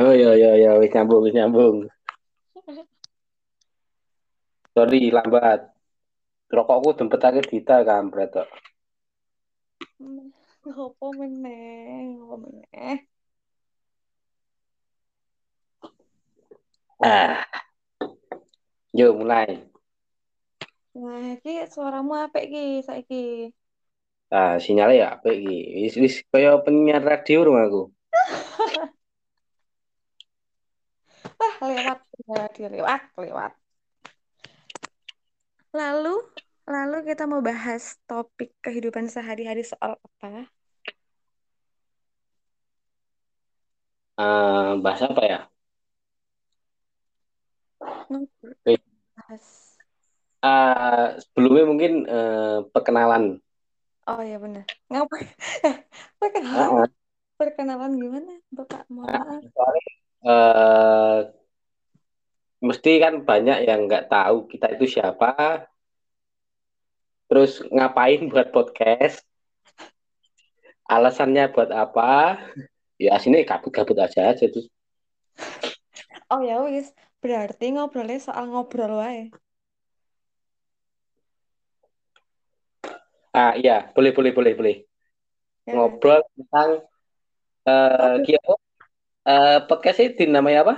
Oh iya iya iya wis nyambung wis nyambung. Sorry lambat. Rokokku dempetake Dita kampret kok. Ngopo meneh, ngopo meneh. Ah. Yo mulai. Nah, iki suaramu apik iki saiki. Ah, sinyalnya ya apik iki. Wis wis kaya penyiar radio rumahku. Wah, lewat ya, lewat, lewat. Lalu, lalu kita mau bahas topik kehidupan sehari-hari soal apa? Ah, bahasa apa ya? Ngobrol. Oke. Bahas. Ah, sebelumnya mungkin eh, perkenalan. Oh iya benar. Ngapain? Eh, perkenalan, Ah, ah. Perkenalan gimana, Bapak? Mohon Ah, maaf. soalnya eh, mesti kan banyak yang nggak tahu kita itu siapa, terus ngapain buat podcast, alasannya buat apa. Ya sini kabut-kabut aja aja terus. Oh ya wis, berarti ngobrolnya soal ngobrol wae. Ah iya, boleh boleh boleh boleh. Ya, kan? Ngobrol tentang eh Ngobrol, Kio, eh podcastnya dinamai apa?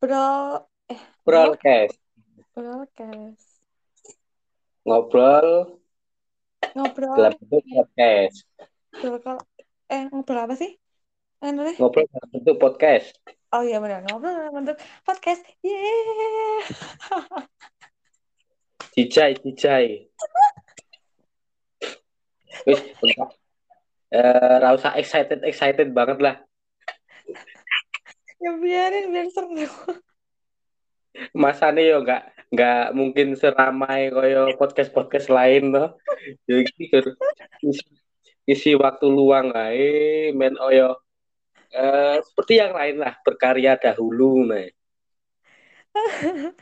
bro, eh, bro, Broadcast. broadcast. Ngobrol Ngobrol, dalam bentuk podcast. ngobrol eh ngobrol apa sih? Deh. Ngobrol dalam bentuk podcast. Oh iya benar, ngobrol dalam bentuk podcast. Yeay. Jijai, jijai. Wis, Eh, usah excited excited banget lah. Ya biarin biar seru. Masane yo nggak nggak mungkin seramai koyo podcast podcast lain loh. Jadi isi, isi waktu luang ae men oyo eh, seperti yang lain lah berkarya dahulu nah.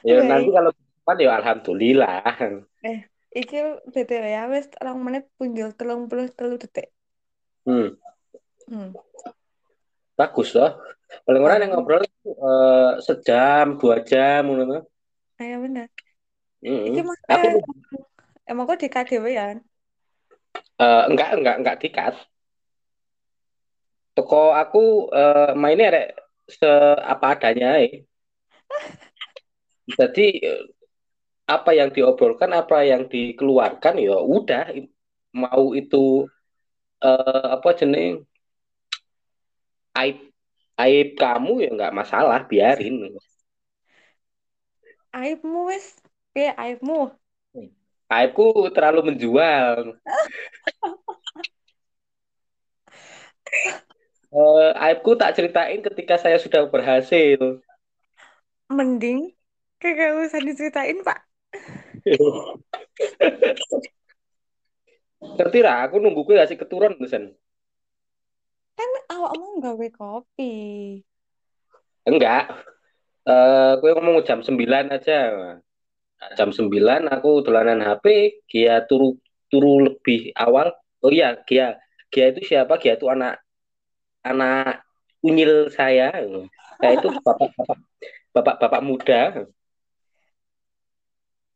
Ya nanti kalau depan ya alhamdulillah. Eh, iki BTW ya wis rong menit punjul telung puluh telu detik. Hmm, Hmm. bagus loh. Paling orang yang ngobrol eh, sejam, dua jam tuh. Ayo bener. Mm-mm. Iki mah Aku eh, emang kok di KDW ya? eh, enggak enggak enggak dikat. Toko aku eh, mainnya rek se apa adanya ae. Jadi eh, apa yang diobrolkan, apa yang dikeluarkan ya udah mau itu eh, apa jenis aib aib kamu ya nggak masalah biarin. Aibmu wis. Piye aibmu? Aibku terlalu menjual. Eh, aibku tak ceritain ketika saya sudah berhasil. Mending kagak usah diceritain, Pak. Ngerti lah, aku nunggu kue kasih keturun pesan. Kan awakmu gawe kopi. Enggak. Eh, kue ngomong jam 9 aja. Nah, jam 9 aku dolanan HP, Gia turu turu lebih awal. Oh iya, Gia. Gia itu siapa? Gia itu anak anak unyil saya. Saya itu bapak-bapak bapak-bapak muda.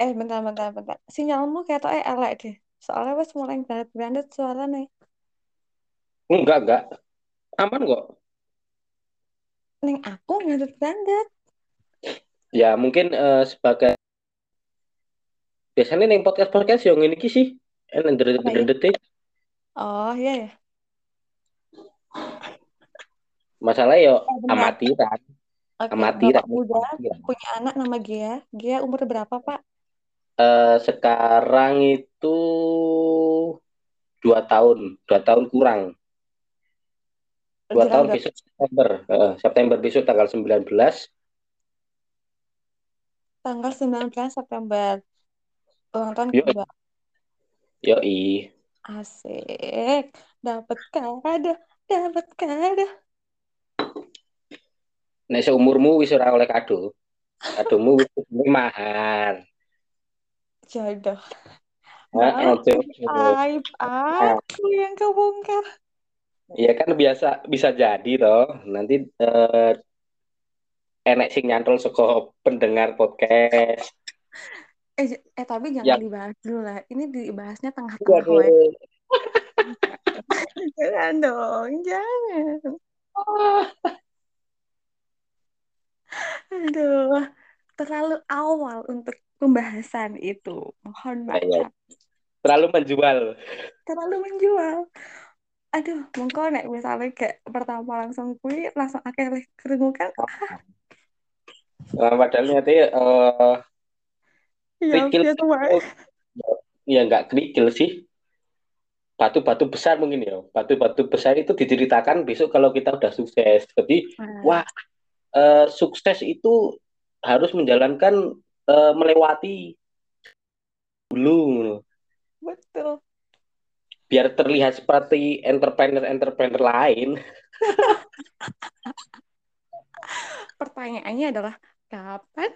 Eh, bentar, bentar, bentar. Sinyalmu kayak eh elek deh. Soalnya wis mulai bandet-bandet suaranya. Enggak, enggak. Aman kok. Neng aku bandet-bandet. Ya, mungkin eh, sebagai biasanya nih podcast-podcast yang ini sih. Enak Apa ya? dedet-dedet Oh, iya ya. Masalah yo Eh, amatiran, Oke, amatiran, amatiran. punya anak nama Gia. Gia umur berapa, Pak? Eh, sekarang itu dua tahun, dua tahun kurang, dua Jelas tahun besok September, Eh, September besok tanggal 19 Tanggal 19 September. Ulang tahun Yo, kedua. yoi. Asik. Dapat kado. Dapat kado. Nek seumurmu wis ora oleh kado. Kadomu wis mahar. Jodoh. Jodoh. aib Nah, aku yang kebongkar. ya kan biasa bisa jadi toh nanti eh, enek sing nyantol saka pendengar podcast Eh, eh tapi jangan yang dibahas dulu lah. Ini dibahasnya tengah-tengah waduh Jangan dong, jangan. Aduh, terlalu awal untuk pembahasan itu. Mohon ya, ya. maaf. terlalu menjual Terlalu menjual. Aduh, mengko nek misalnya kayak pertama langsung kui langsung akeh kerungu kan. Nah, padahal nanti eh Iya, kerikil ya nggak kerikil sih batu-batu besar mungkin ya batu-batu besar itu diceritakan besok kalau kita udah sukses jadi Nah, wah eh, sukses itu harus menjalankan eh, melewati dulu betul. biar terlihat seperti entrepreneur-entrepreneur lain Pertanyaannya adalah kapan?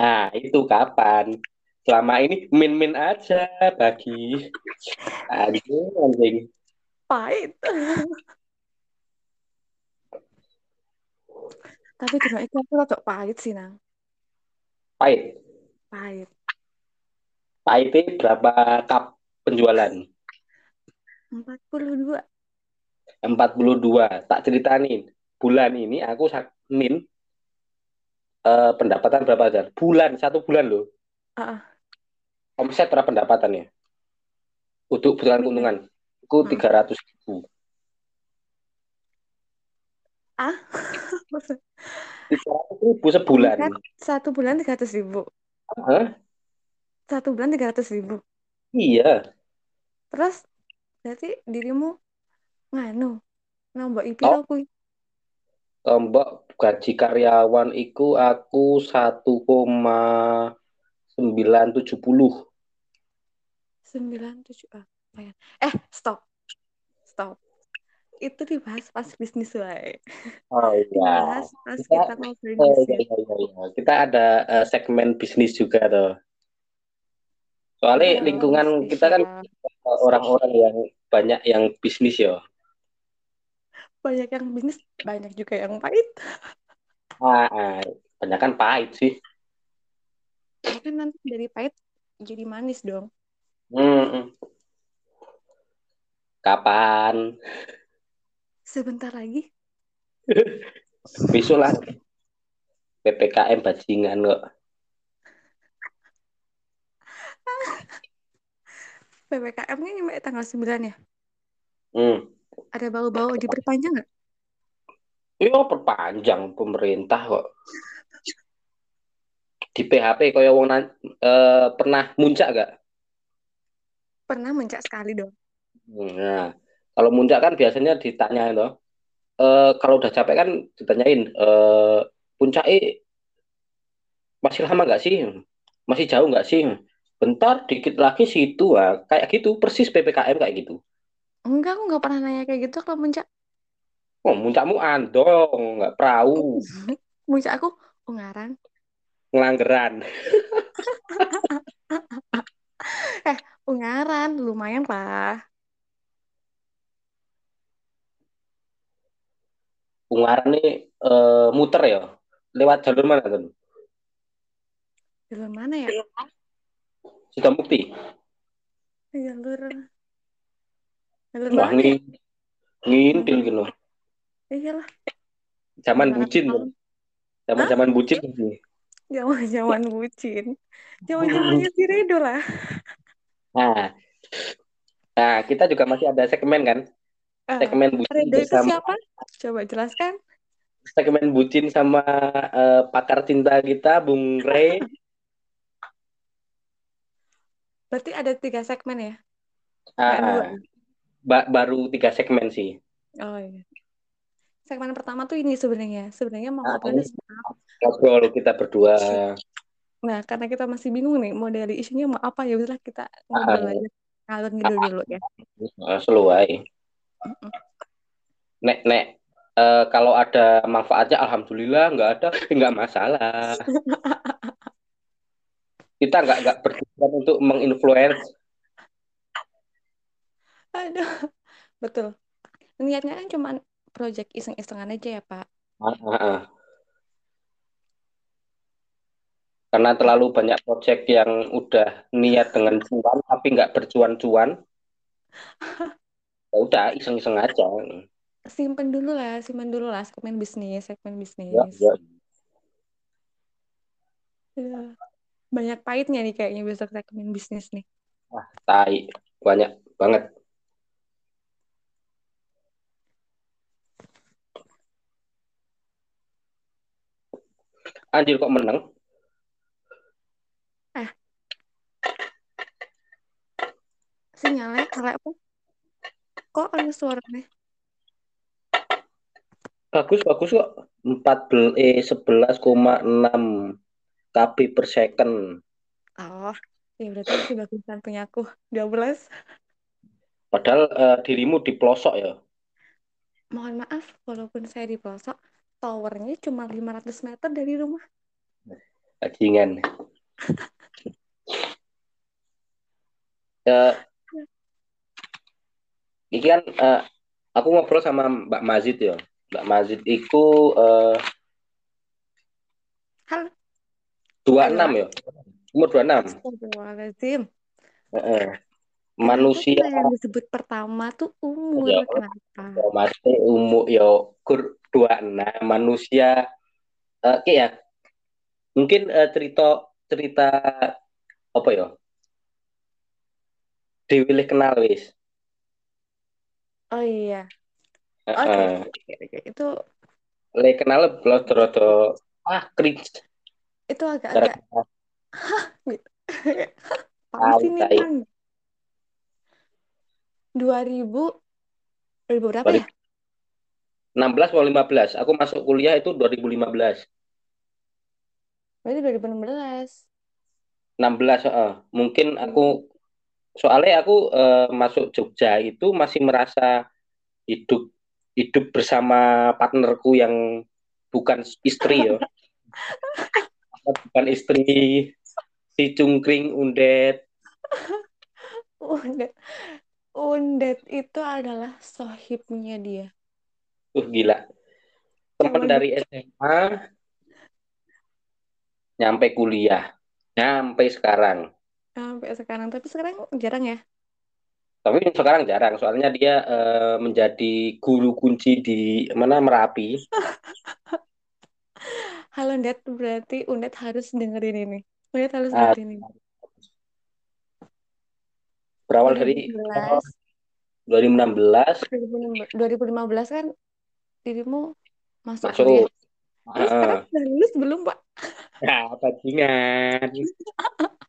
nah itu kapan selama ini min-min aja bagi anjing anjing Pahit. Tapi dino itu aku rada pahit sih, Nang. Pahit. Pahit. pahitnya berapa cup penjualan? 42. 42 tak ceritain bulan ini aku min eh, pendapatan berapa aja bulan satu bulan loh. Ah. omset berapa pendapatannya? Untuk bulan keuntungan. Itu Hmm. 300 ribu. Ah, 300 ribu sebulan omset satu bulan 300 ribu. Hah? Satu bulan 300 ribu. iya Terus berarti dirimu nganu nambah IP oh kuy tombok gaji karyawan itu aku 1,970 97 ah lumayan. Eh, stop. Stop. Itu dibahas pas bisnis wae. oh iya Dibahas pas kita kita ngobrolin oh, iya, bisnis. iya, iya, iya. kita ada eh, segmen bisnis juga tuh soalnya Iya, lingkungan kita kan spesial. orang-orang yang banyak yang bisnis ya. Banyak yang bisnis, banyak juga yang pahit. Ah, ah, banyak kan pahit sih. Ya kan nanti dari pahit jadi manis dong. Hmm, kapan? Sebentar lagi. Besok lah PPKM bajingan kok. PPKM ini nyampe tanggal 9 ya. Hmm. Ada bau-bau diperpanjang nggak? Yo perpanjang pemerintah kok. Di PHP kaya wong eh, pernah muncak gak? Pernah mencak sekali dong. Nah, kalau muncak kan biasanya ditanya itu. Eh, kalau udah capek kan ditanyain, eh, puncaknya masih lama nggak sih? Masih jauh nggak sih? Bentar, dikit lagi situ ah. Kayak gitu, persis PPKM kayak gitu. Enggak, aku nggak pernah nanya kayak gitu kalau mencak. Oh, muncakmu andong, nggak perahu, Mencak aku Ungaran. ngelanggeran. Eh, Ungaran lumayan lah. Ungaran nih eh, muter ya. Lewat jalur mana tuh? Jalur mana ya? Sudah bukti. Jalur jalur Wah, ya? ini ngintil gitu. Iyalah, Zaman bucin. Zaman-zaman bucin. Zaman-zaman bucin. Zaman-zamannya si Redo lah. Nah, nah, kita juga masih ada segmen kan? Ah, Segmen bucin Redo itu bersama siapa? Coba jelaskan. segmen bucin sama eh, pakar cinta kita Bung Rey. Berarti ada tiga segmen ya? Ah, ba- baru tiga segmen sih. Oh iya. Segmen pertama tuh ini sebenarnya. Sebenarnya mau Ah, ini soal ngobrol kita berdua. Nah, karena kita masih bingung nih mau dari isunya mau apa ya udahlah kita Ah, ngobrol aja ngalur ngidul dulu ya. Mm-mm. Nek, nek eh, kalau ada manfaatnya, alhamdulillah. Nggak ada, nggak masalah. Kita nggak nggak bertujuan untuk menginfluence. Aduh, betul. niatnya kan cuma project iseng-isengan aja ya Pak Ah, ah, ah. Karena terlalu banyak project yang udah niat dengan cuan tapi nggak bercuan-cuan, ya udah iseng-iseng aja. simpen dulu lah simpen dulu lah segmen bisnis segmen Ya, bisnis ya. Iya. banyak pahitnya nih kayaknya besok segmen bisnis nih Ah, tai. Banyak banget. Anjir kok menang? sinyalnya elek apa kok ada suaranya Bagus, bagus kok. 14, eh, 11,6 kb per second. oh ya berarti masih bagusan punya aku 12 Padahal eh, dirimu di pelosok ya. mohon maaf walaupun saya di pelosok towernya cuma 500 meter dari rumah Bajingan. Eh, ini kan eh, aku ngobrol sama Mbak Mazid ya. Mbak Mazid itu eh, halo 26 ya. Umur 26. Astagfirullahaladzim Heeh. Manusia yang disebut pertama tuh umur ya, kenapa ya masih umur ya kur 26 manusia eh kayak ya mungkin eh, cerita cerita apa ya Dewi kenal wis. Oh iya oke Heeh. oke, oke. itu Le kenal belum rada ah cringe itu agak-agak gitu tahu sih nih. Kang 2000 2000 berapa ya 16 atau 15. Aku masuk kuliah itu 2015. berarti 2016 16 heeh. Mungkin aku soalnya aku eh, masuk Jogja itu masih merasa hidup hidup bersama partnerku yang bukan istri ya. bukan istri si cungkring undet. Undet Undet itu adalah sohibnya dia Uh gila. Teman dari SMA nyampe kuliah. Nyampe sekarang. Sampai sekarang. Tapi sekarang jarang ya? Tapi sekarang jarang, soalnya dia eh, menjadi guru kunci di mana? Merapi. halo Undet berarti Undet harus dengerin ini. Undet harus Ah, dengerin ini. Berawal dari 2016 2016 2015 kan dirimu masuk masuk. kuliah. Terus Heeh. sekarang lulus belum pak? Nah, bajingan.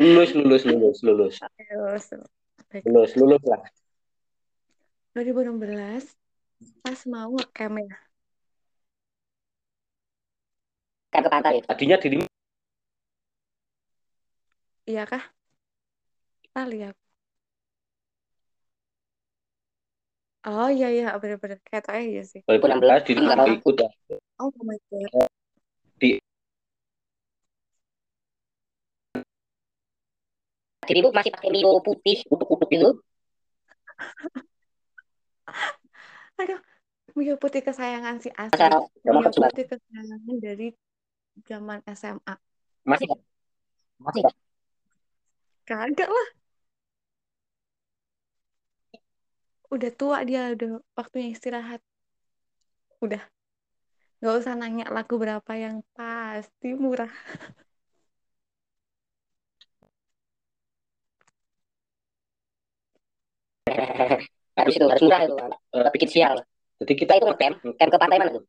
Lulus, lulus, lulus, lulus, lulus Baik. lulus, lulus lah. 2016 pas mau ngecamp ya? Kan ke pantai. Tadinya dirimu iya kah? Kali ya oh iya iya. Bener-bener. Kayak tau ya sih. 2016 dirimu nggak mau ikut ya. oh my god Dirimu masih pakai milo putih untuk-untuk dulu. aduh Mio putih kesayangan si Mio Roma putih kesayangan dari zaman SMA masih? Masih kagak lah. Udah tua dia udah waktunya istirahat. Udah. Nggak usah nanya lagu berapa yang pasti murah harus itu harus murah itu uh, bikin sial. Jadi kita itu ngecamp ngecamp ke pantai mana? Tuh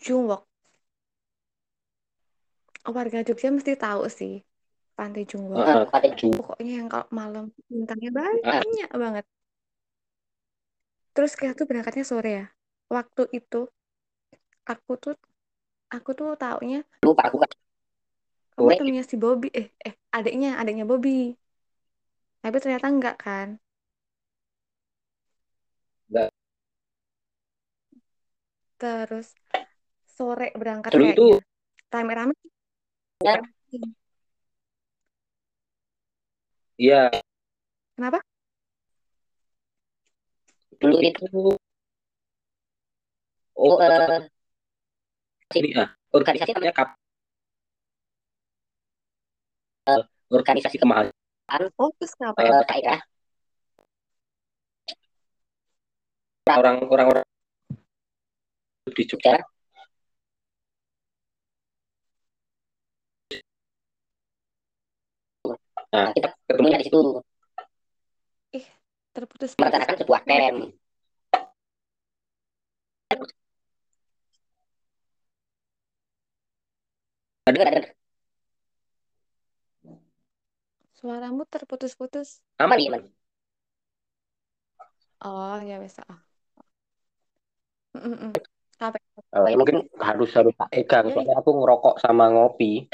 Jungwok warga Jogja mesti tahu sih Pantai Jungwok. Uh, pantai Jungwok pokoknya yang kalau malam bintangnya banyak banget. Terus kita tuh berangkatnya sore ya. Waktu itu aku tuh aku tuh taunya lupa aku kan kamu temennya si Bobby eh eh adiknya adiknya Bobby tapi ternyata enggak kan? Enggak. terus sore berangkat Dulu kayaknya itu rame-rame. Ya iya. Kenapa? Dulu itu oh uh, ini ah organisasi namanya kap uh, organisasi kemahasiswaan Oh, terus kenapa? uh, daerah orang-orang di Jogja Nah, kita ketemunya di situ. Ih, terputus. Merencanakan sebuah camp. Ada, ada. Suaramu terputus-putus. Aman, aman. Oh, ya bisa. Mm -mm. Apa? Oh, ya mungkin harus harus tak pegang soalnya aku ngerokok sama ngopi.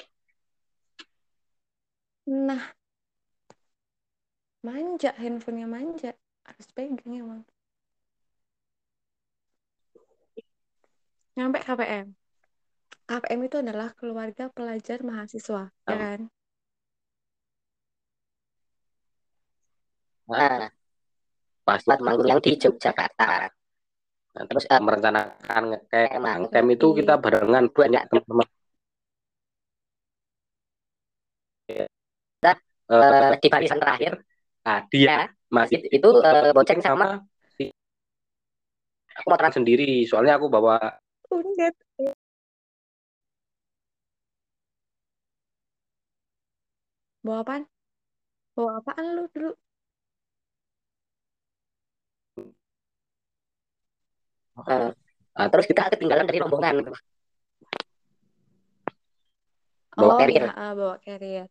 Nah, manja handphonenya manja harus pegang emang. Nyampe KPM. KPM itu adalah keluarga pelajar mahasiswa, ya kan? Nah, pas manggung yang di Yogyakarta. Nah, terus uh, merencanakan ngecamp, ngecamp itu kita barengan banyak teman-teman. Kita uh, di barisan terakhir, nah, dia masih itu uh, bonceng sama si aku mau terang sendiri, soalnya aku bawa undet. Bawa apaan? Bawa apaan lu dulu? Uh, uh, terus kita ketinggalan dari rombongan. Bawa oh, carrier. Ya, bawa carrier.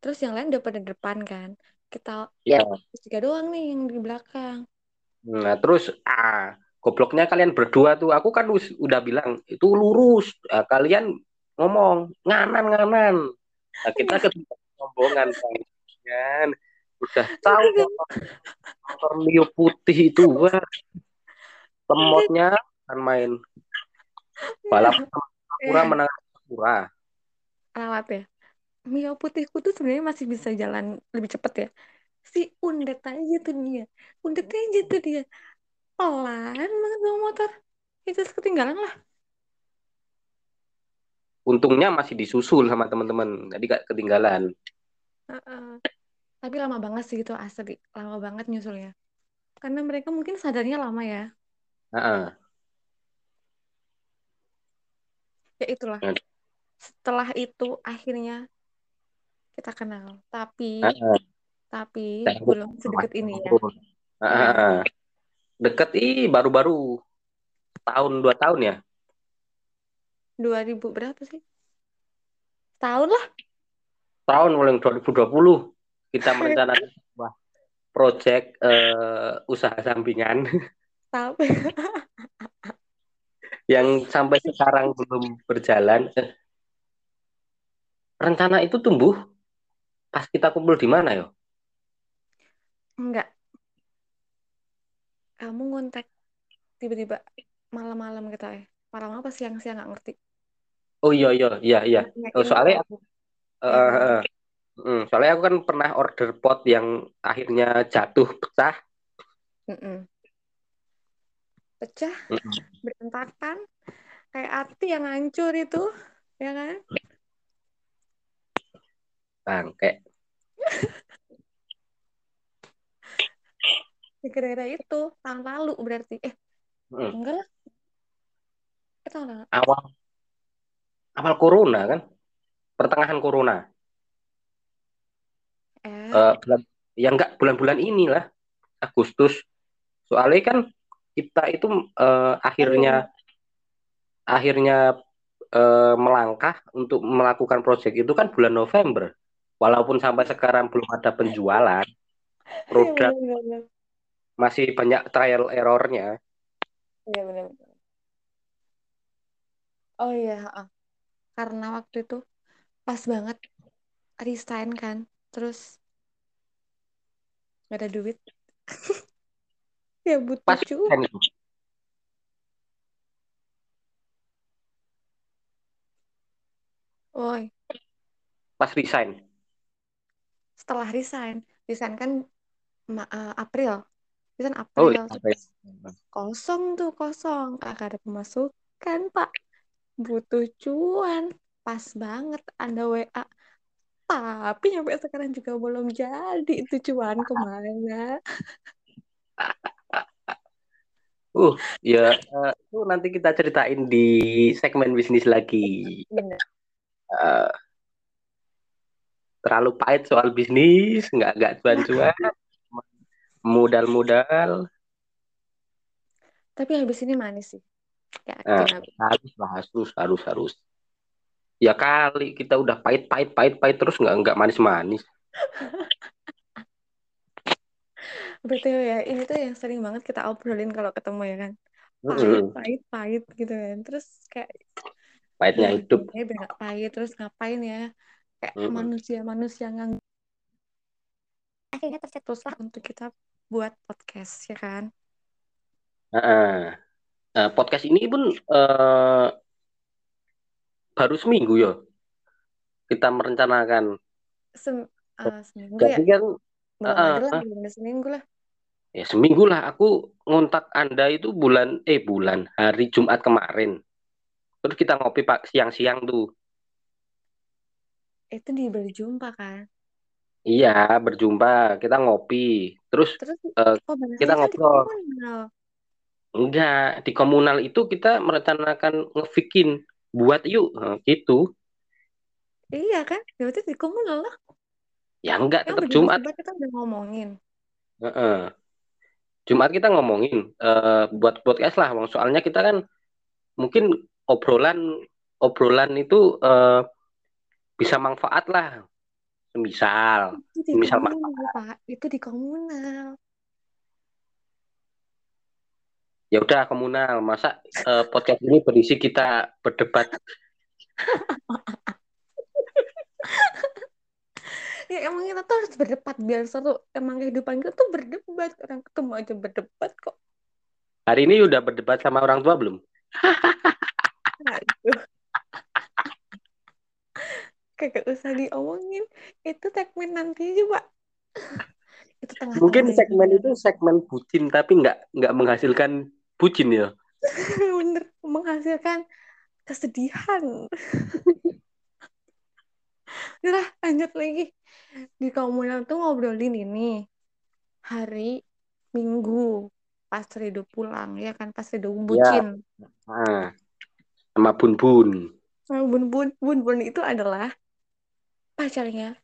Terus yang lain udah pada depan kan. Kita ya. tiga doang nih yang di belakang. Nah, terus ah, gobloknya kalian berdua tuh, aku kan udah bilang itu lurus. Nah, kalian ngomong nganan nganan. Nah, kita ke rombongan kan. Udah tahu motor Mio putih itu wah lemotnya kan main. Balap pura yeah. menang pura alat ya. Mio putihku tuh sebenarnya masih bisa jalan lebih cepet ya. Si undet aja tuh dia. Undet aja tuh dia. Pelan banget bawa motor. Itu ketinggalan lah. Untungnya masih disusul sama teman-teman. Jadi gak ketinggalan. Uh -uh. tapi lama banget sih itu asli lama banget nyusulnya. Karena mereka mungkin sadarnya lama ya uh-uh. ya itulah uh. setelah itu akhirnya kita kenal tapi uh-uh. tapi Saya belum sedekat ini ya uh-uh. deket ih baru-baru tahun dua tahun ya dua ribu berapa sih tahun lah tahun mulai 2020 kita merencanakan sebuah proyek uh, usaha sampingan Tapi yang sampai sekarang belum berjalan. Rencana itu tumbuh pas kita kumpul di mana yo? Enggak. Kamu ngontek tiba-tiba malam-malam kita ya. Malam apa siang-siang nggak ngerti. Oh iya iya iya iya. Oh, soalnya aku uh, uh, uh, soalnya aku kan pernah order pot yang akhirnya jatuh pecah. Mm -mm pecah berantakan kayak hati yang hancur itu ya kan? Bangke. Gara-gara itu tahun lalu berarti. Eh hmm. enggak lah. Tahun lalu. awal awal corona kan? Pertengahan corona. Eh. uh, bulan ya enggak bulan-bulan inilah Agustus. Soalnya kan kita itu uh, akhirnya akhirnya uh, melangkah untuk melakukan proyek itu kan bulan November. Walaupun sampai sekarang belum ada penjualan produk iya, masih banyak trial errornya. Iya benar. Oh iya, karena waktu itu pas banget resign kan, terus gak ada duit. Ya butuh Pas cuy. Woi. Pas resign. Setelah resign, resign kan eh, April itu kan Oh April iya, ya? kosong tuh kosong kagak ada pemasukan Pak butuh cuan pas banget ada WA tapi sampai sekarang juga belum jadi itu cuan ke mana Uh, ya itu nanti kita ceritain di segmen bisnis lagi. Eh, terlalu pahit soal bisnis, nggak nggak cuan-cuan, modal-modal. tapi habis ini manis sih Nah, yakin aku harus lah, harus, harus, harus. Ya kali kita udah pahit, pahit, pahit, pahit terus nggak nggak manis-manis. betul ya ini tuh yang sering banget kita obrolin kalau ketemu ya kan pahit Mm-mm. pahit pahit gitu kan terus kayak Pahitnya ya hidup. ya nggak pahit terus ngapain ya kayak Mm-mm. manusia-manusia yang akhirnya tercetuslah untuk kita buat podcast ya kan Nah, nah, podcast ini pun eh, baru seminggu ya kita merencanakan. Sem eh, seminggu ya Jadi kan belum eh, ada lah ada seminggu lah ya seminggu lah aku ngontak Anda itu bulan eh bulan hari Jumat kemarin. Terus kita ngopi pak siang-siang tuh. itu di berjumpa kan Iya, berjumpa, kita ngopi. Terus terus oh bahasanya kita ngobrol. Enggak, di komunal itu kita merencanakan ngevikin buat yuk Nah, gitu. iya kan ya berarti di komunal lah Ya enggak, tetap Jumat. kita udah ngomongin Heeh. Jumat kita ngomongin eh, buat podcast lah, Bang. Soalnya kita kan mungkin obrolan obrolan itu eh, bisa manfaat lah. Misal, itu misal manfaat. komunal pak itu di komunal Ya udah komunal. Masa eh, podcast ini berisi kita berdebat ya emang kita tuh harus berdebat biar seru. Emang kehidupan kita tuh berdebat. Orang ketemu aja berdebat kok. Hari ini udah berdebat sama orang tua belum? aduh. Kagak usah diomongin. Itu segmen nanti pak itu tengah Mungkin segmen itu segmen bucin tapi nggak nggak menghasilkan bucin ya. bener. Menghasilkan kesedihan Udah lanjut lagi. Di komunal tuh ngobrolin ini hari Minggu pas Rido pulang ya kan? Pas Rido bucin. Nah, sama Bun Bun. Nah, bun bun bun bun itu adalah pacarnya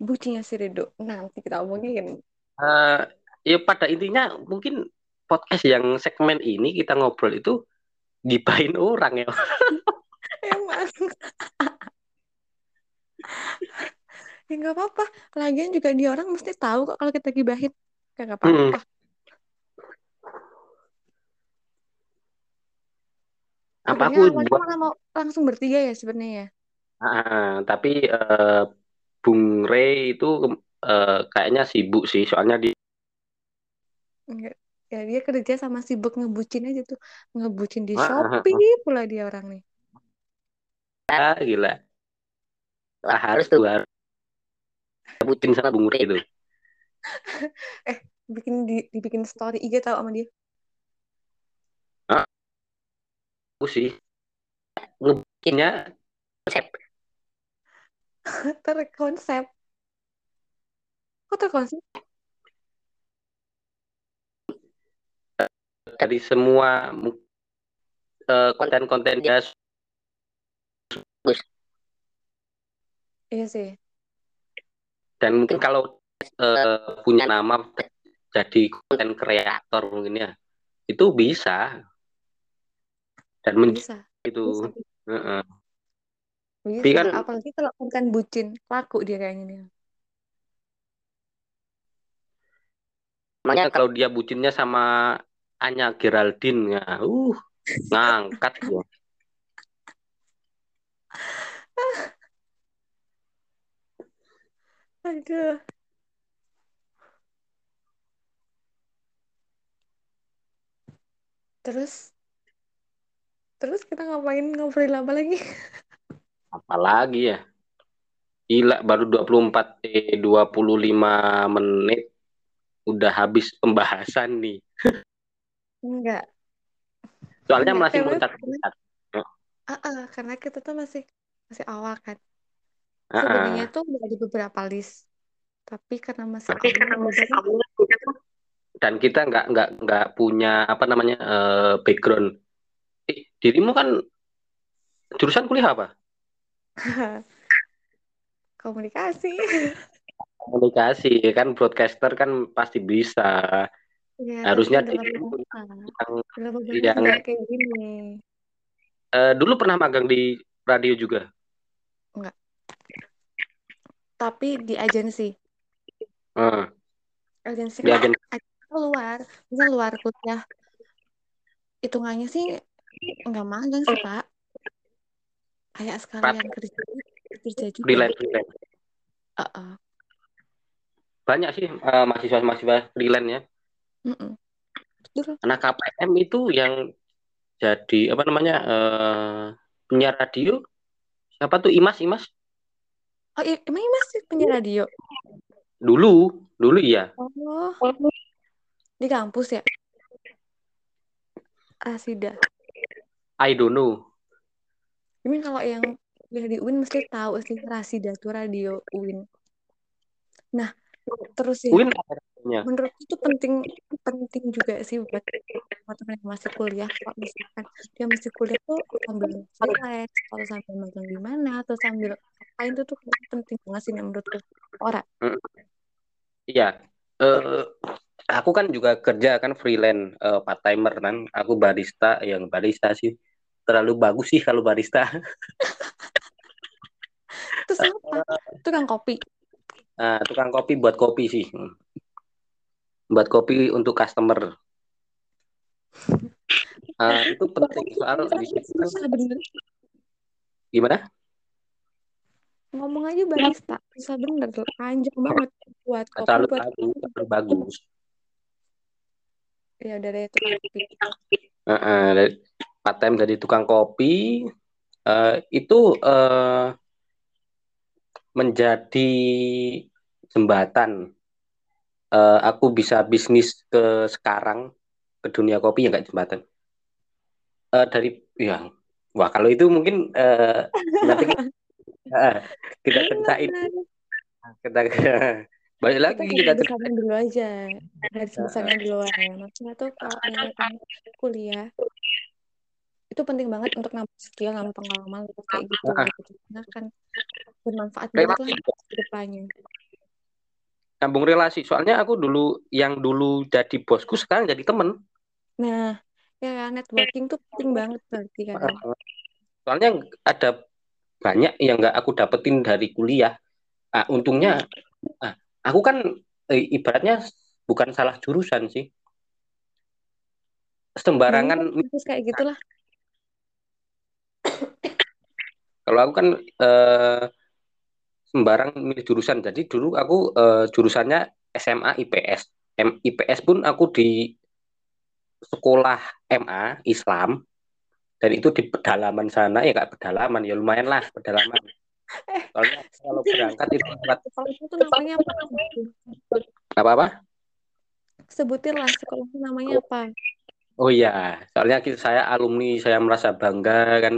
bucinnya si Rido nanti kita omongin. Eh, ya pada intinya mungkin podcast yang segmen ini kita ngobrol itu gibahin orang ya. emang ya nggak apa-apa lagian juga dia orang mesti tahu kok kalau kita gibahin ya nggak apa-apa Apa Tadinya aku buat malah mau langsung bertiga ya sebenarnya ya Ah, tapi eh, Bung Rey itu eh, kayaknya sibuk sih soalnya di Enggak. Ya dia kerja sama sibuk ngebucin aja tuh. Ngebucin di Ah, ah, ah. Shopee pula dia orang nih. Ah, gila. Wah, harus tuh harus bucin sama Bung Rey itu. Bikin di, dibikin story IG tau sama dia. Aku sih ngebucinnya konsep. Terkonsep. Kok terkonsep? dari semua mu- eh, konten-konten dia Iya sih. dan mungkin kalau eh, punya nama jadi konten kreator mungkin ya itu bisa dan Bisa. itu Bisa. Heeh. Bisa. Tapi kan- Apalagi kalau konten bucin. Laku dia kayaknya nih. makanya kalau dia bucinnya sama Anya Geraldine ya uh ngangkat ya Aduh. Terus Terus kita ngapain ngobrol apa lagi? apalagi ya gila baru 24 eh 25 menit udah habis pembahasan nih. Enggak. Soalnya Enggak, masih muncat-muncat. ah, ah, karena kita tuh masih masih awal kan. Sebenarnya ah. tuh udah ada beberapa list. Tapi karena masih Tapi karena masih awal dan kita nggak nggak nggak punya apa namanya eh, background. Eh, dirimu kan jurusan kuliah apa? komunikasi. Komunikasi kan broadcaster kan pasti bisa. Ya, Harusnya dirimu yang yang nggak kayak gini. eh, dulu pernah magang di radio juga. Enggak. Tapi di agensi. Eh, Agensi di kan agen agensi luar. Misal luar kuliah. Hitungannya sih nggak magang sih, Pak. Kayak sekalian kerja, kerja juga. freelance freelance. Uh-uh. Banyak sih eh, mahasiswa-mahasiswa freelance ya. Betul. Anak KPM itu yang jadi apa namanya eh, penyiar radio siapa tuh Imas Imas Oh, iya, emang ini masih punya radio? dulu dulu iya Oh, di kampus ya? Rasida. I don't know Ini kalau yang kuliah di UIN mesti tahu sih Rasida tuh radio UIN. Nah, terus ya, Win radionya. menurutku itu penting penting juga sih buat teman-teman yang masih kuliah. Kalau misalkan dia masih kuliah tuh sambil freelance, atau sambil magang di mana, atau sambil ngapain tuh tuh penting banget sih menurutku. Orang. Iya Eh, aku kan juga kerja kan freelance eh, part timer kan aku barista yang barista sih terlalu bagus sih kalau barista Terus apa? Tukang kopi. Nah, tukang kopi buat kopi sih Hmm. Buat kopi untuk customer Eh, itu penting soal di situ gimana Ngomong aja barista. Susah bener tuh. Panjang banget. Buat kopi, terlalu buat bagus terlalu bagus ya udah deh tukang kopi. Heeh, dari part time jadi tukang kopi eh, itu eh, menjadi jembatan Eh, aku bisa bisnis ke sekarang ke dunia kopi ya nggak jembatan Eh, dari ya wah kalau itu mungkin eh, nanti eh, kita ceritain kita balik Kita lagi garis kita besarnya dulu aja. Garis besarnya dulu aja. Maksudnya tuh kalau kuliah itu penting banget untuk nambah skill, nambah pengalaman kayak gitu. Ah. gitu. Karena kan bermanfaat banget lah depannya. Nyambung relasi. Soalnya aku dulu yang dulu jadi bosku sekarang jadi temen. Nah, ya kan, networking tuh penting banget berarti kan. soalnya ada banyak yang nggak aku dapetin dari kuliah. Ah, untungnya ah, aku kan eh, ibaratnya bukan salah jurusan sih. Sembarangan Terus kayak gitulah. kalau aku kan eh, sembarang milih jurusan. Jadi dulu aku eh, jurusannya SMA IPS M, IPS pun aku di sekolah MA Islam. Dan itu di pedalaman sana. Ya nggak pedalaman. Ya lumayan lah pedalaman. Soalnya kalau berangkat itu lewat itu namanya apa? apa apa Sebutin lah sekolahnya namanya apa? oh iya soalnya saya alumni saya merasa bangga kan.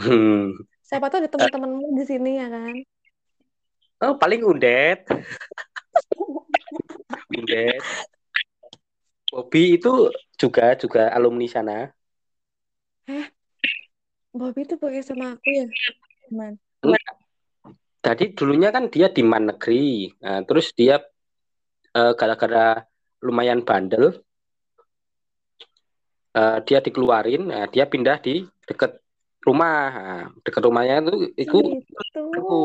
Hmm. Siapa tahu ada teman-temanmu di sini ya kan? oh paling undet. Undet. Bobby itu juga juga alumni sana. Bobby itu pakai sama aku ya, teman. Jadi dulunya kan dia di man negeri, Nah, terus dia eh, gara-gara lumayan bandel, eh, dia dikeluarin, nah, dia pindah di dekat rumah, Nah, dekat rumahnya itu itu Gitu. aku,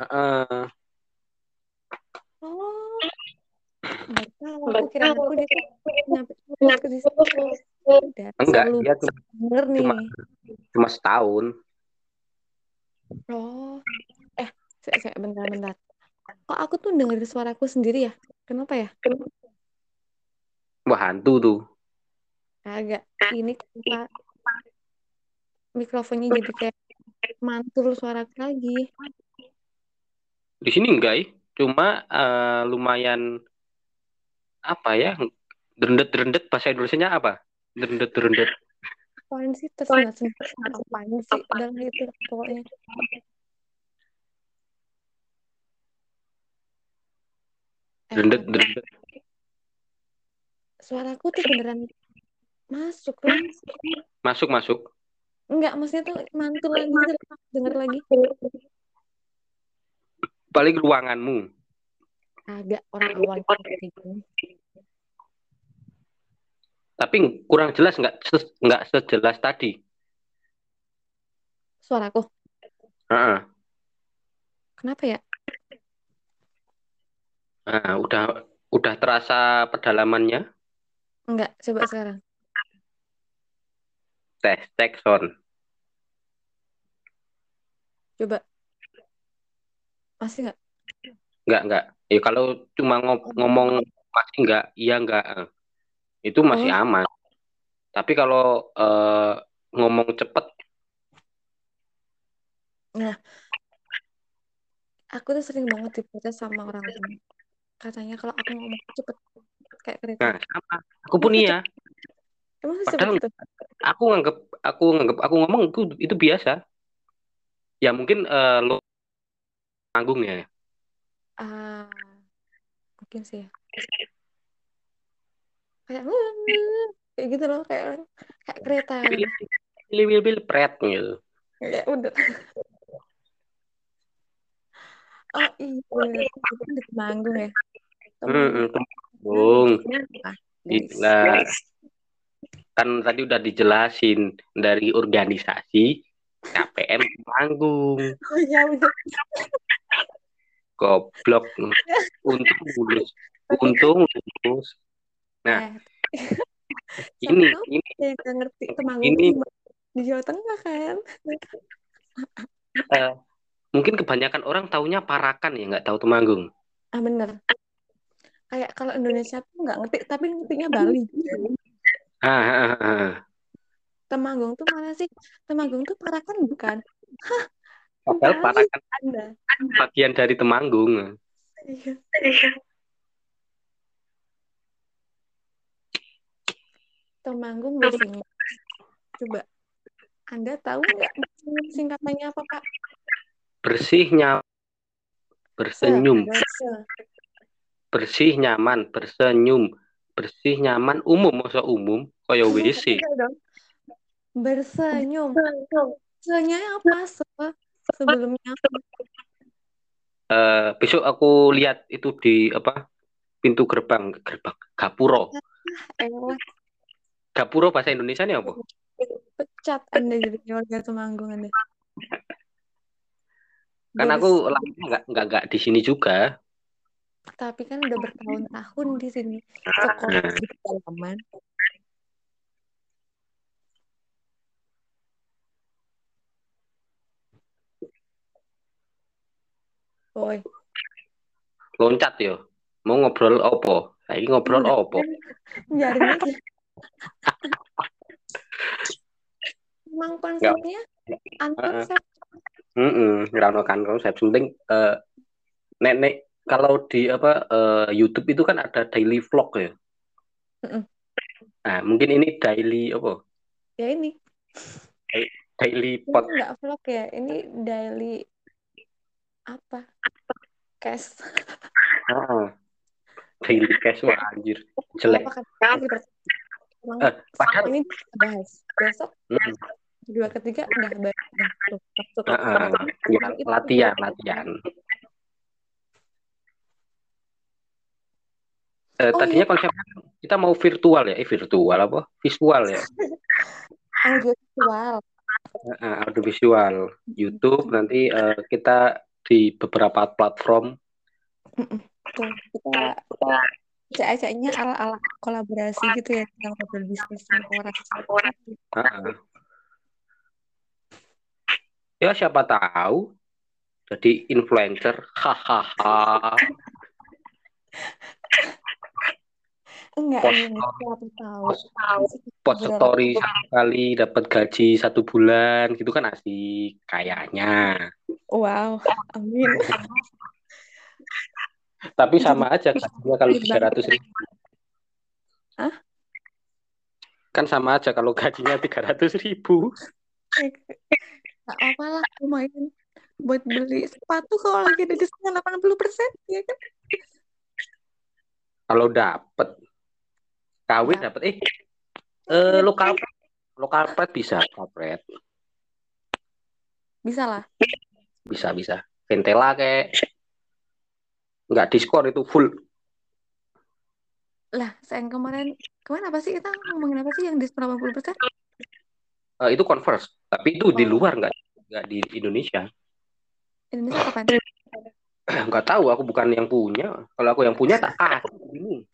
eh, Oh, nggak tahu. Aku kira aku dia di enggak dia cuma, bener nih. cuma cuma setahun. Oh, eh, saya, saya bentar-bentar. Kok aku tuh dengerin suaraku sendiri ya? Kenapa ya? Wah hantu tuh. Agak ini kenapa mikrofonnya jadi kayak mantul suaraku lagi. Di sini enggak, ih. cuma eh, lumayan apa ya drendet bahasa Indonesia apa? Drendet apaan sih? Tersengat sengat apaan sih? Udah itu pokoknya. Drendet tapi drendet suaraku tuh beneran masuk loh masuk masuk enggak maksudnya tuh mantul lagi denger lagi. Paling ruanganmu. Agak orang awal tapi kurang jelas nggak nggak sejelas tadi. Suaraku. Heeh. kenapa ya? Nah, udah udah terasa pedalamannya? Enggak coba sekarang tes cek sound coba. Masih nggak? Nggak nggak. Ya kalau cuma ngo- ngomong masih nggak iya nggak. Itu masih oh. aman. Tapi kalau eh, ngomong cepet. Nah. Aku tuh sering banget diprotes sama orang tua. Katanya kalau aku ngomong cepet kayak kereta. Nah sama. Aku pun iya emang secepat padahal itu? aku nganggep aku nganggep aku ngomong itu itu biasa. Ya mungkin eh, lo tanggung ya. Ah mungkin sih. Ya kayak kayak gitu loh kayak kayak kereta. Bil bil pret gitu. Kayak udah. Oh iya itu kan di Temanggung ya. Hmm, Temanggung apa guys Nah, kan tadi udah dijelasin dari organisasi KPM Temanggung oh iya goblok. Untung lulus. Untung lulus. Nah eh ini ini. nggak ngerti Temanggung ini. di, Jawa Tengah kan? Eh, mungkin kebanyakan orang taunya Parakan ya nggak tahu Temanggung ah bener. Kayak kalau Indonesia tuh nggak ngerti tapi ngertinya Bali. Gitu ah, ah, ah. Temanggung tuh mana sih? Temanggung tuh Parakan bukan? Hah padahal Parakan? Anda. Bagian dari Temanggung. Iya. Temanggung Bersinggung coba Anda tahu nggak singkatannya apa Pak bersih nyaman se bersenyum. se bersih nyaman bersenyum bersih nyaman umum. Masa umum? Kaya WC enggak dong. Bersenyum. Se-nya apa se sebelumnya Eh, besok aku lihat itu di apa pintu gerbang. Gerbang? Gapuro. Elah. Gapuro bahasa Indonesia ini apa? Pecat Anda jadi warga Temanggung Anda. Kan aku nggak nggak nggak di sini juga tapi kan udah bertahun-tahun di sini sekolah Nah, di pedalaman. Boy loncat yo. Mau ngobrol opo saya ngobrol opo aja emang konsepnya Heeh. Mm-mm, nggak ono kan konsep. Penting eh, nenek kalau di apa eh, YouTube itu kan ada daily vlog ya? Mm-mm. nah mungkin ini daily apa? Ya ini. Daily ini pod nggak vlog ya? Ini daily apa? Cash. Heeh. daily cash wah anjir. Jelek. Emang eh, padahal ini bahas. Besok mm, kedua ketiga udah bahas. Tuh masuk ya, emang itu latihan latihan Eh, oh tadinya iya konsep kita mau virtual ya, eh virtual apa? Visual ya, audiovisual Heeh, audiovisual. YouTube nanti eh, kita di beberapa platform. Tuh kita acak-acaknya ala-ala kolaborasi gitu ya yang ngobrol bisnis orang Heeh. Ya siapa tahu jadi influencer, hahaha. enggak Post tahu. Ngobrol story. Satu kali dapat gaji satu bulan gitu kan asik kayaknya. wow amin. Tapi sama aja gajinya kalau baik tiga ratus ribu. Hah? Kan sama aja kalau gajinya 300 ribu. Gak apa lah, lumayan. Buat beli sepatu kalau lagi ada diskon 80 persen, ya kan? Kalau dapet kawin Dap- dapet eh eh lokal lokal pret bisa kapret Bisa lah. bisa bisa. Ventela kayak nggak diskon itu full. Lah, sayang kemarin, kemarin apa sih kita ngomongin apa sih yang diskon 80 persen? Eh, itu converse. Tapi itu di Oh. luar nggak nggak di Indonesia. Indonesia kapan? nggak tahu aku bukan yang punya. Kalau aku yang punya tak ah ini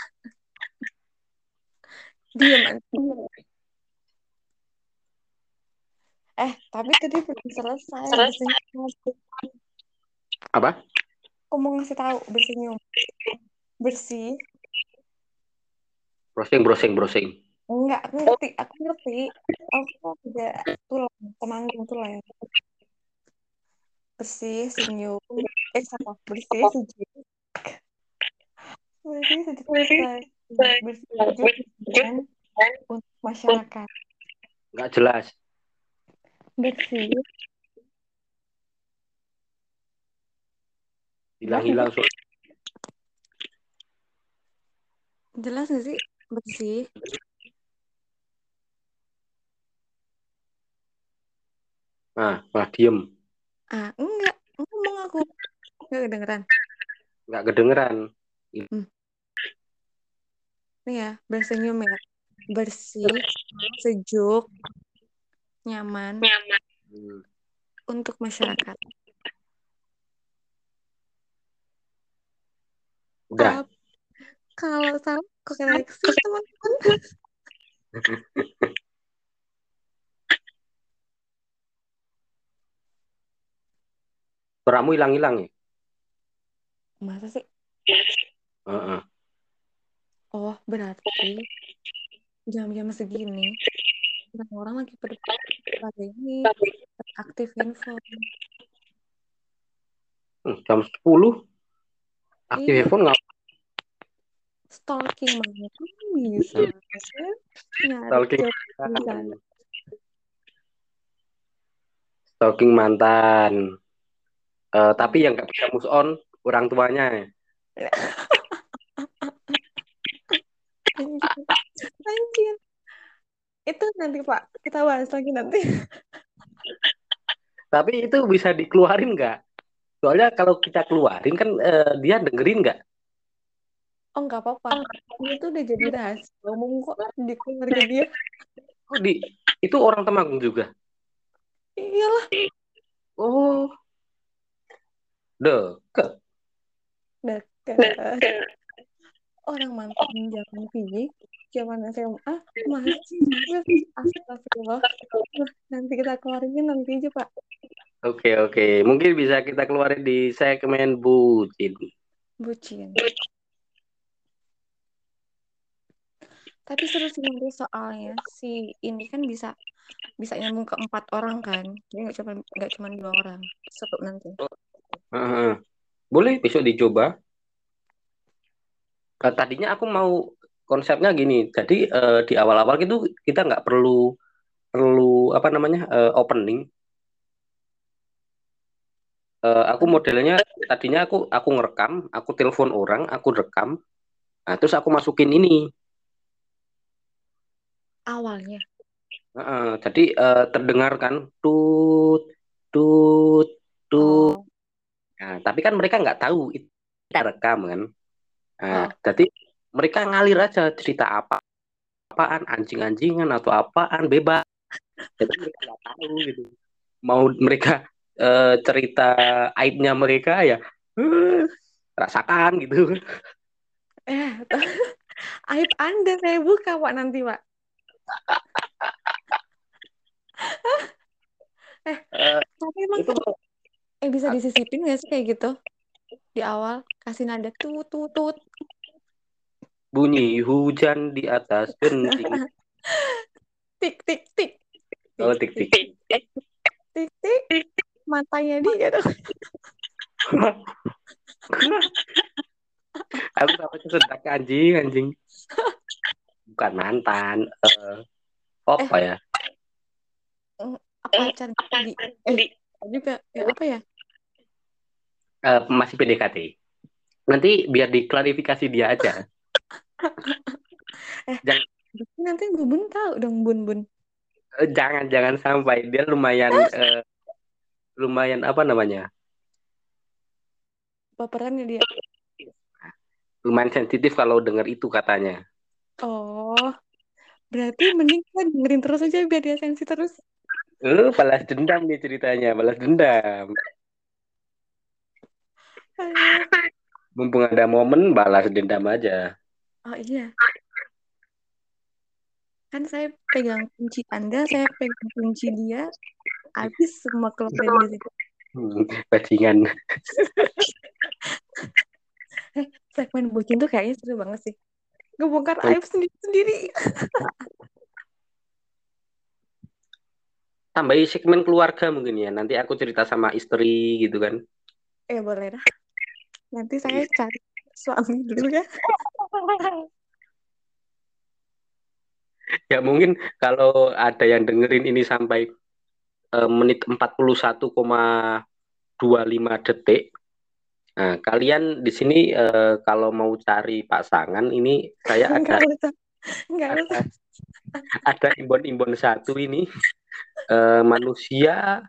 Diam, Anti. Eh, tapi tadi belum selesai. Bersenyum. apa Aku mau ngasih tahu bersenyum. Bersih. browsing browsing browsing Enggak, aku ngerti. Aku ngerti. Aku juga tulang, temanggung tulang. Bersih, senyum. Eh, apa? Bersih, sejuk. Bersih, sejuk. Bersih, Dan untuk masyarakat. nggak jelas Bersih. hilang-hilang so Jelas nggak sih? Bersih. nah malah diem Ah, enggak. Ngomong aku. Enggak kedengeran. nggak kedengeran Nih ya, bersenyum ya. Bersih, sejuk, nyaman Hmm. untuk masyarakat. udah kalau salah koreksi teman-teman. suaramu hilang-hilang ya Masa sih? Heeh. Oh, berarti jam-jam segini orang-orang lagi pada pada ini aktif handphone. Hmm, jam 10 aktif Iya. handphone nggak Stalking banget bisa kan? Nyari Stalking. stalking mantan Eh, tapi yang nggak bisa move on orang tuanya Anjir. Anjir. Itu nanti Pak, kita bahas lagi nanti. tapi itu bisa dikeluarin nggak soalnya kalau kita keluarin kan eh, dia dengerin nggak Oh nggak apa-apa. Itu udah jadi rahasia umum kok di keluarga dia. oh, di itu orang Temanggung juga Iyalah, oh deket dekat. Orang mantan zaman PJ, zaman SMA, masih astagfirullah. Nanti kita keluarinnya nanti aja Pak. oke oke mungkin bisa kita keluarin di segmen bucin Bucin. Tapi seru sih nanti soalnya si ini kan bisa bisa nyambung ke empat orang kan. Jadi nggak cuma nggak cuma dua orang. Seru nanti. Heeh. boleh besok dicoba tadinya aku mau konsepnya gini. Jadi eh, di awal-awal itu kita nggak perlu perlu apa namanya eh, opening. Eh, aku modelnya tadinya aku aku ngerekam aku telepon orang aku rekam. Nah terus aku masukin ini. Awalnya. Heeh, jadi eh, terdengar kan tut tut tut. Oh, Nah, tapi kan mereka nggak tahu itu kita rekam kan Nah, Oh. jadi mereka ngalir aja cerita apa apaan anjing-anjingan atau apaan bebas. Jadi mereka nggak tahu gitu. Mau mereka eh, cerita aibnya mereka ya eh, rasakan gitu. Eh, aib Anda saya buka Pak nanti Pak. Eh, Tapi emang itu eh bisa disisipin nggak sih kayak gitu di awal kasih nada tut tut tut. bunyi hujan di atas genting. Tik tik tik. Oh tik tik. Tik tik matanya dia dong. aku dapat sedak anjing anjing. Bukan mantan uh, apa Eh. ya pacar di eh juga ya? Apa? Ya? Uh, masih PDKT nanti biar diklarifikasi dia aja. Eh Jangan- nanti bun tahu dong bun bun. Eh, jangan jangan sampai. Dia lumayan eh, lumayan apa namanya? Baperannya dia. Lumayan sensitif kalau dengar itu katanya. Oh berarti mending kita dengerin terus aja biar dia sensi terus. Eh balas dendam nih ceritanya balas dendam. Mumpung ada momen balas dendam aja. Oh iya. Kan saya pegang kunci anda saya pegang kunci dia habis semua keluarga di situ Hmm, bajingan. Segmen bucin tuh kayaknya seru banget sih. Ngebongkar aib sendiri sendiri. Tambahi segmen keluarga mungkin ya. Nanti aku cerita sama istri gitu kan. Eh boleh dah nanti saya cari suami dulu ya. Ya mungkin kalau ada yang dengerin ini sampai eh, menit 41,25 detik nah kalian di sini eh, kalau mau cari pasangan ini saya ada usah. ada imbon-imbon satu ini. Eh, manusia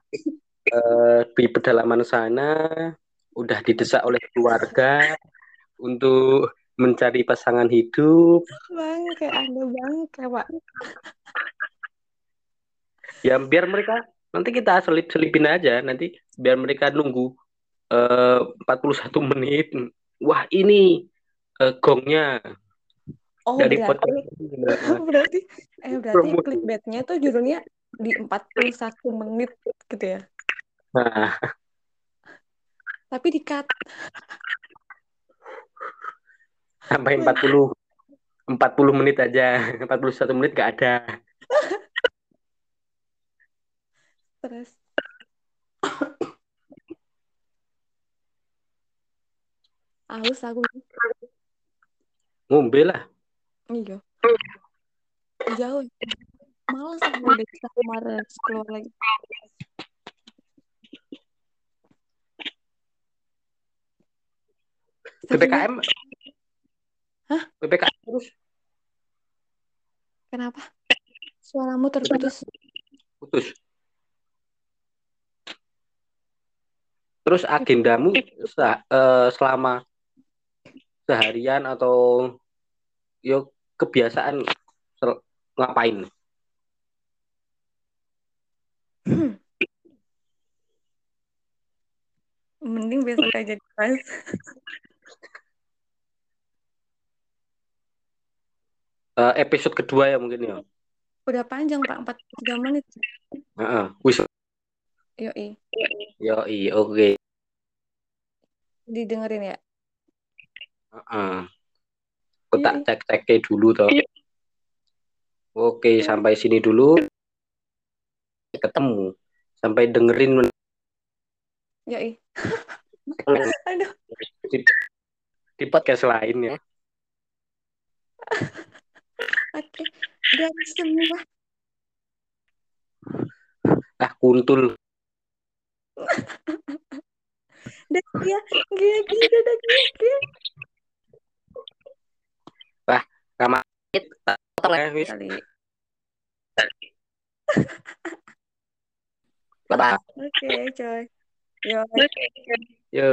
eh, di pedalaman sana udah didesak oleh keluarga untuk mencari pasangan hidup. Bangke anda bangke pak. Ya biar mereka nanti kita selip-selipin aja nanti biar mereka nunggu eh, 41 menit. Wah ini eh, gongnya. Oh dari berarti podcast berarti eh berarti clickbaitnya tuh judulnya di 41 menit gitu ya? Nah tapi di cut sampai 40 40 menit aja. 41 menit gak ada. Terus. Haus aku. Ngombe lah. Iya. Jauh. Malas aku udah kita kemarin keluar lagi PPKM Hah? PPKM terus? Kenapa? Suaramu terputus. Putus. Terus agendamu se- eh, selama seharian atau yo kebiasaan ngapain? Hmm. mending besok aja dibahas Eh, episode kedua ya mungkin ya? Udah panjang pak. 43 menit. Heeh. wis. Yoi. Yo oke. Didengerin ya? Heeh. Aku tak Iya. cek cek dulu toh. Oke Iya. sampai sini dulu. Ketemu. Sampai dengerin yoi. Aduh. Di, di podcast lain ya oke dan semua. Ah kuntul. Dan dia dia dia dia dia dia. Sama. Potong ya wis. kali. Oke coy. Yo. Yo.